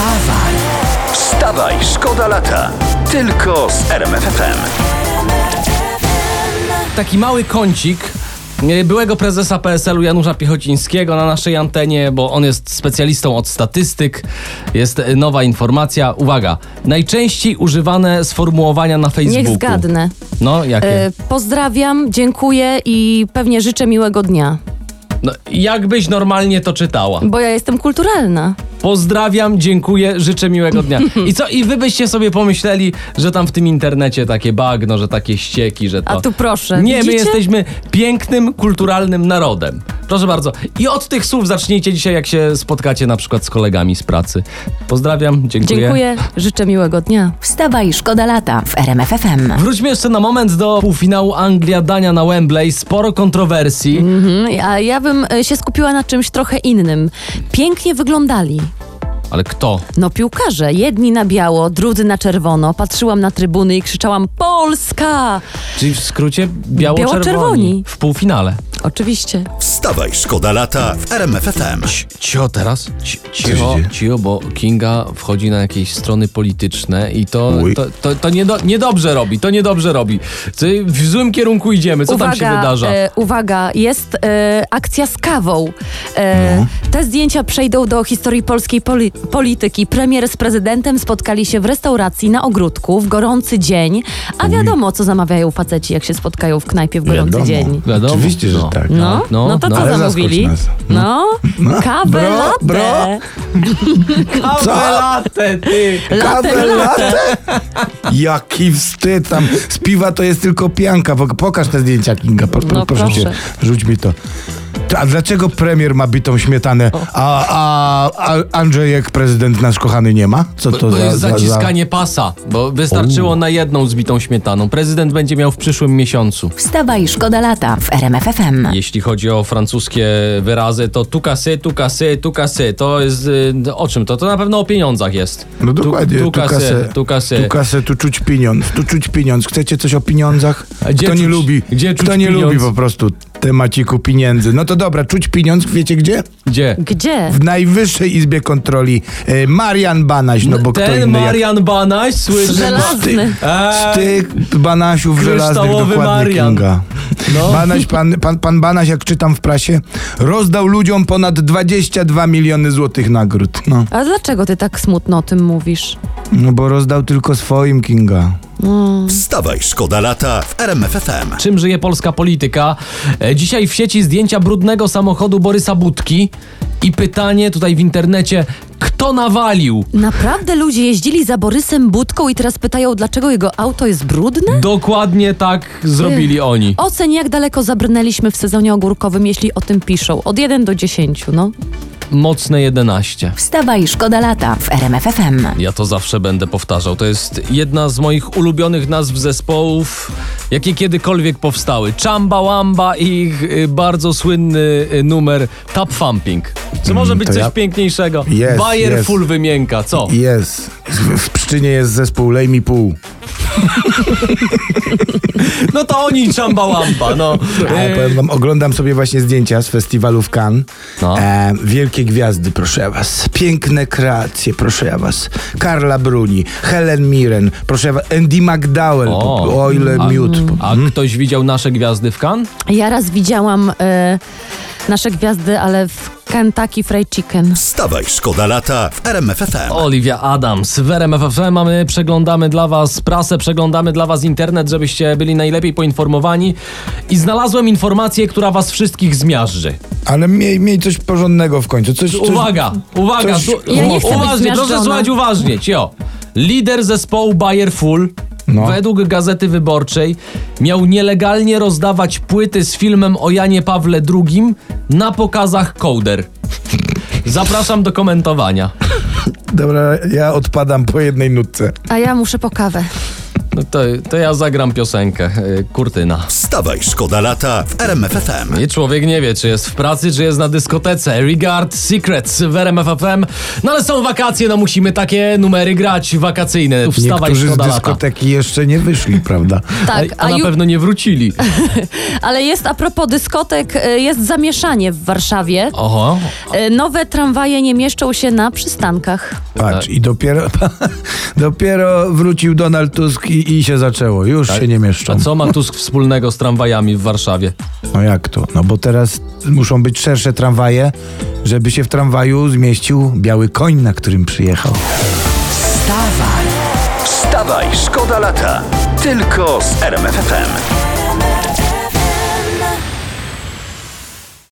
Wstawaj! Wstawaj, szkoda lata. Tylko z RMFFM. taki mały kącik e, byłego prezesa PSL-u Janusza Piechocińskiego na naszej antenie, bo on jest specjalistą od statystyk. Jest e, nowa informacja. Uwaga, najczęściej używane sformułowania na Facebooku. Niech zgadnę. No, jakie? E, pozdrawiam, dziękuję i pewnie życzę miłego dnia. No, jakbyś normalnie to czytała. Bo ja jestem kulturalna. Pozdrawiam, dziękuję, życzę miłego dnia. I co, i wy byście sobie pomyśleli, że tam w tym internecie takie bagno, że takie ścieki, że to... A tu proszę, Nie, my widzicie? jesteśmy pięknym, kulturalnym narodem. Proszę bardzo. I od tych słów zacznijcie dzisiaj, jak się spotkacie na przykład z kolegami z pracy. Pozdrawiam, dziękuję. Dziękuję, życzę miłego dnia. Wstawaj, szkoda lata w RMFFM. Wróćmy jeszcze na moment do półfinału Anglia-Dania na Wembley. Sporo kontrowersji. Mhm, A ja bym e, się skupiła na czymś trochę innym. Pięknie wyglądali. Ale kto? No piłkarze, jedni na biało, drudzy na czerwono. Patrzyłam na trybuny i krzyczałam Polska! Czyli w skrócie biało-czerwoni. Biało-czerwoni. W półfinale. Oczywiście. Wstawaj, szkoda lata w RMFFM. Cio teraz. Się Cio, dzieje? cio, bo Kinga wchodzi na jakieś strony polityczne i to, Uj. to, to, to niedo, niedobrze robi, to niedobrze robi. Co- W złym kierunku idziemy, co tam się wydarza? E, uwaga, jest e, akcja z kawą. E, No. Te zdjęcia przejdą do historii polskiej poli- polityki. Premier z prezydentem spotkali się w restauracji na ogródku w gorący dzień. A wiadomo, co zamawiają faceci, jak się spotkają w knajpie w gorący Wiadomo. dzień. Wiadomo. Oczywiście, że No. Tak. No, no, no, to no. co Ale zamówili? zaskocz nas. No, kawę Bro, latte. bro. Kawę latę, ty! Latte, Kawę latte. Jaki wstyd tam. Z piwa to jest tylko pianka. Pok- Pokaż te zdjęcia, Kinga. Po, No, proszę cię, proszę. rzuć mi to. A dlaczego premier ma bitą śmietanę, a, a, a Andrzejek prezydent nasz kochany nie ma? Co to To za, jest za, za... zaciskanie pasa, bo wystarczyło na jedną zbitą śmietaną. Prezydent będzie miał w przyszłym miesiącu. Wstawaj, szkoda lata w RMFFM. Jeśli chodzi o francuskie wyrazy, to tu kasy, tu kasy, tu kasy. To jest y, o czym to? To na pewno o pieniądzach jest. No dokładnie, Tu, tu kasy, tu kasy. Tu kasę, tu czuć pieniądz, tu czuć pieniądz. Chcecie coś o pieniądzach? Kto nie czuć- lubi, gdzie czuć kto nie pieniądz? lubi po prostu temaciku pieniędzy. No to dobra, czuć pieniądz, wiecie gdzie? Gdzie? Gdzie? W Najwyższej Izbie Kontroli e, Marian Banaś, no bo kto Ten inny jak... Marian Banaś słyszy. Żelazny. Z tych Banasiów żelaznych Kryształowy dokładnie Marian. Kinga. No. Banaś, pan, pan, pan Banaś, jak czytam w prasie, rozdał ludziom ponad 22 miliony złotych nagród. No, A dlaczego ty tak smutno o tym mówisz? no bo rozdał tylko swoim Kinga. Wstawaj, szkoda lata w RMFFM. Czym żyje polska polityka? E, Dzisiaj w sieci zdjęcia brudnego samochodu Borysa Budki i pytanie tutaj w internecie, kto nawalił? Naprawdę ludzie jeździli za Borysem Budką i teraz pytają, dlaczego jego auto jest brudne? Dokładnie tak zrobili oni. Oceń, jak daleko zabrnęliśmy w sezonie ogórkowym, jeśli o tym piszą. Od 1 do 10, no. Mocne 11. Wstawaj, szkoda lata w RMFFM. Ja to zawsze będę powtarzał. To jest jedna z moich ulubionych nazw zespołów, jakie kiedykolwiek powstały. Chamba Wamba i ich y, bardzo słynny y, numer Tap Thumping. Czy może być to coś ja- piękniejszego? Jest, Bayer jest. Full wymienka, co? Jest. W, w Pszczynie jest zespół Lej mi pół. No to oni Chamba Wamba, no. Ale powiem wam, oglądam sobie właśnie zdjęcia z festiwalu w Cannes. No. E, wielkie gwiazdy, proszę ja was. Piękne kreacje, proszę ja was. Carla Bruni, Helen Mirren, proszę ja was. Andy McDowell. O. O, o ile miód. A ktoś widział nasze gwiazdy w Cannes? Ja raz widziałam e, nasze gwiazdy, ale w Kentucky Fried Chicken. Wstawaj, szkoda lata w RMFFM. Olivia Adams. W RMF FM mamy, przeglądamy dla was prasę, przeglądamy dla was internet, żebyście byli najlepiej poinformowani. I znalazłem informację, która was wszystkich zmiażdży. Ale miej, miej coś porządnego w końcu. Coś, coś, Uwaga, uwaga, coś- Ja nie chcę być uważnie, proszę słuchać uważnie, cio. Lider zespołu Bayer Full No. według Gazety Wyborczej miał nielegalnie rozdawać płyty z filmem o Janie Pawle II na pokazach Kołder. Zapraszam do komentowania. Dobra, ja odpadam po jednej nutce. A ja muszę po kawę. No to, to ja zagram piosenkę. y, Kurtyna. Wstawaj, szkoda lata w RMF FM. I człowiek nie wie, czy jest w pracy, czy jest na dyskotece. Regard Secrets w RMF FM. No ale są wakacje, no musimy takie numery grać wakacyjne. Wstawaj, Niektórzy z szkoda lata. dyskoteki jeszcze nie wyszli, prawda? Tak, a, a na ju- pewno nie wrócili. ale jest a propos dyskotek, y, jest zamieszanie w Warszawie. Oho. Y, Nowe tramwaje nie mieszczą się na przystankach. Patrz, i dopiero, dopiero wrócił Donald Tusk i, i się zaczęło. Już się nie mieszczą. A co ma Tusk wspólnego z tramwajami w Warszawie? No jak to? No bo teraz muszą być szersze tramwaje, żeby się w tramwaju zmieścił biały koń, na którym przyjechał. Wstawaj, szkoda lata. Tylko z RMF FM.